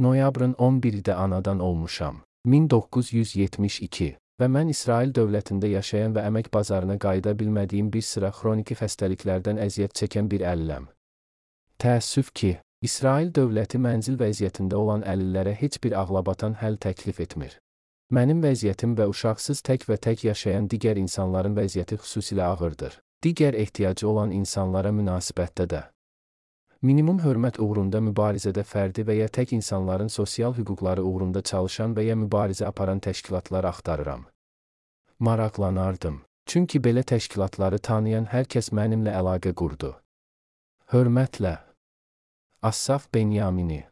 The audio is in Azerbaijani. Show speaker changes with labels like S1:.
S1: Noyabrın 11-də anadan olmuşam. 1972 və mən İsrail dövlətində yaşayan və əmək bazarına qayıda bilmədiyim bir sıra xroniki xəstəliklərdən əziyyət çəkən bir əliləm. Təəssüf ki, İsrail dövləti mənzil vəziyyətində olan əlillərə heç bir ağlabatan həll təklif etmir. Mənim vəziyyətim və uşaqsız tək və tək yaşayan digər insanların vəziyyəti xüsusilə ağırdır. Digər ehtiyacı olan insanlara münasibətdə də. Minimum hörmət uğrunda mübarizədə fərdi və ya tək insanların sosial hüquqları uğrunda çalışan və ya mübarizə aparan təşkilatlar axtarıram. Maraqlanardım, çünki belə təşkilatları tanıyan hər kəs mənimlə əlaqə qurdu. Hörmətlə Assaf Benyamini